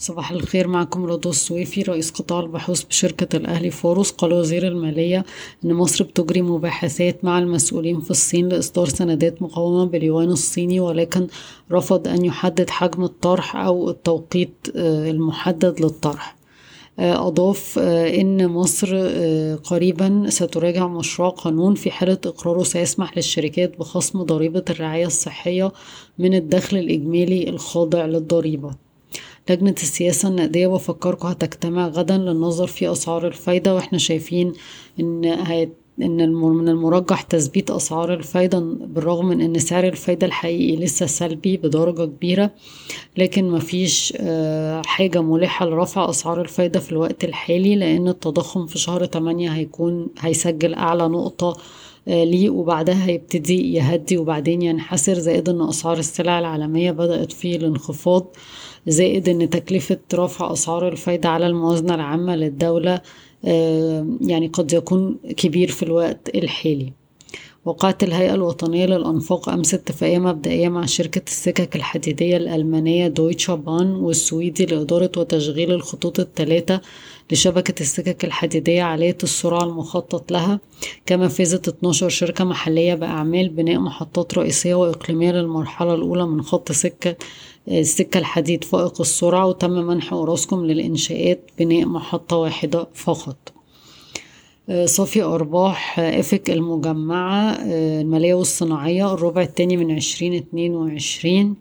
صباح الخير معكم رضوى السويفي رئيس قطاع البحوث بشركة الأهلي فاروس قال وزير المالية أن مصر بتجري مباحثات مع المسؤولين في الصين لإصدار سندات مقومة باليوان الصيني ولكن رفض أن يحدد حجم الطرح أو التوقيت المحدد للطرح. أضاف أن مصر قريبا ستراجع مشروع قانون في حالة إقراره سيسمح للشركات بخصم ضريبة الرعاية الصحية من الدخل الإجمالي الخاضع للضريبة. لجنة السياسة النقدية بفكركم هتجتمع غدا للنظر في أسعار الفايدة وإحنا شايفين إن هيت إن من المرجح تثبيت أسعار الفايدة بالرغم من إن سعر الفايدة الحقيقي لسه سلبي بدرجة كبيرة لكن مفيش حاجة ملحة لرفع أسعار الفايدة في الوقت الحالي لأن التضخم في شهر تمانية هيكون هيسجل أعلى نقطة ليه وبعدها هيبتدي يهدي وبعدين ينحسر زائد إن أسعار السلع العالمية بدأت في الانخفاض زائد إن تكلفة رفع أسعار الفايدة على الموازنة العامة للدولة يعني قد يكون كبير في الوقت الحالي. وقعت الهيئة الوطنية للأنفاق أمس اتفاقية مبدئية مع شركة السكك الحديدية الألمانية دويتشا بان والسويدي لإدارة وتشغيل الخطوط الثلاثة لشبكة السكك الحديدية عالية السرعة المخطط لها كما فازت 12 شركة محلية بأعمال بناء محطات رئيسية وإقليمية للمرحلة الأولى من خط سكة السكة الحديد فائق السرعة وتم منح أوراسكوم للإنشاءات بناء محطة واحدة فقط. صافي أرباح EFIC المجمعة المالية والصناعية الربع التاني من عشرين اتنين وعشرين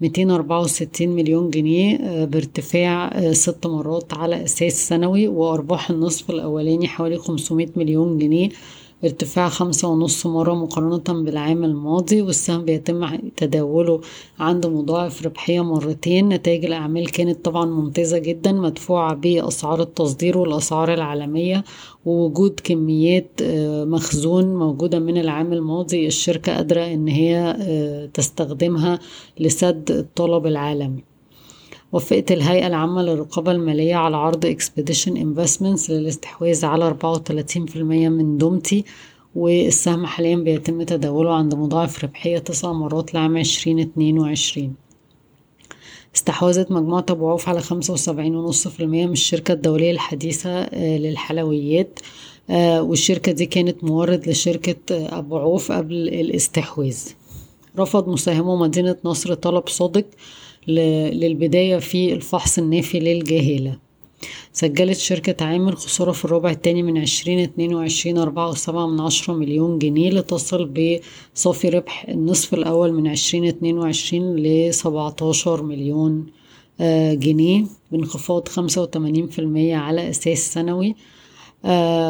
ميتين أربعة وستين مليون جنيه بارتفاع ست مرات على أساس سنوي وأرباح النصف الأولاني حوالي خمسمية مليون جنيه. ارتفاع خمسة ونص مرة مقارنة بالعام الماضي والسهم بيتم تداوله عند مضاعف ربحية مرتين. نتائج الأعمال كانت طبعا ممتازة جدا مدفوعة بأسعار التصدير والأسعار العالمية ووجود كميات مخزون موجودة من العام الماضي الشركة قادرة إن هي تستخدمها لسد الطلب العالمي وافقت الهيئة العامة للرقابة المالية على عرض Expedition Investments للاستحواذ على أربعة وتلاتين في المية من دومتي والسهم حاليا بيتم تداوله عند مضاعف ربحية تسع مرات لعام عشرين اتنين وعشرين. استحوذت مجموعة أبو عوف على خمسة وسبعين ونص في المية من الشركة الدولية الحديثة للحلويات والشركة دي كانت مورد لشركة أبو عوف قبل الاستحواذ. رفض مساهمو مدينة نصر طلب صادق للبداية في الفحص النافي للجاهلة. سجلت شركة عامل خسارة في الربع التاني من عشرين اتنين وعشرين أربعة وسبعة من عشرة مليون جنيه لتصل بصافي ربح النصف الأول من عشرين اتنين وعشرين لسبعتاشر مليون جنيه بانخفاض خمسة وتمانين في المية على أساس سنوي. آه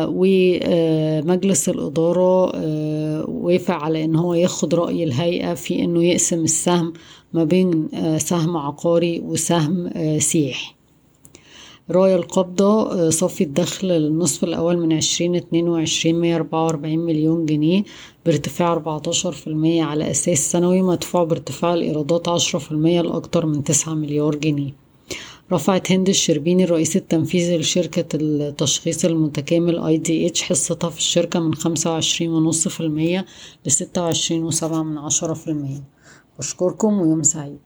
ومجلس الإدارة آه وافق على إن هو ياخد رأي الهيئة في إنه يقسم السهم ما بين آه سهم عقاري وسهم سياحي. راية القبضة صافي الدخل للنصف الأول من عشرين اتنين وعشرين مية أربعة وأربعين مليون جنيه بارتفاع أربعتاشر في المية على أساس سنوي مدفوع بارتفاع الإيرادات عشرة في المية لأكتر من تسعة مليار جنيه. رفعت هند الشربيني الرئيس التنفيذي لشركة التشخيص المتكامل آي دي إتش حصتها في الشركة من خمسة وعشرين ونص في المية لستة وعشرين وسبعة من عشرة في المية. بشكركم ويوم سعيد.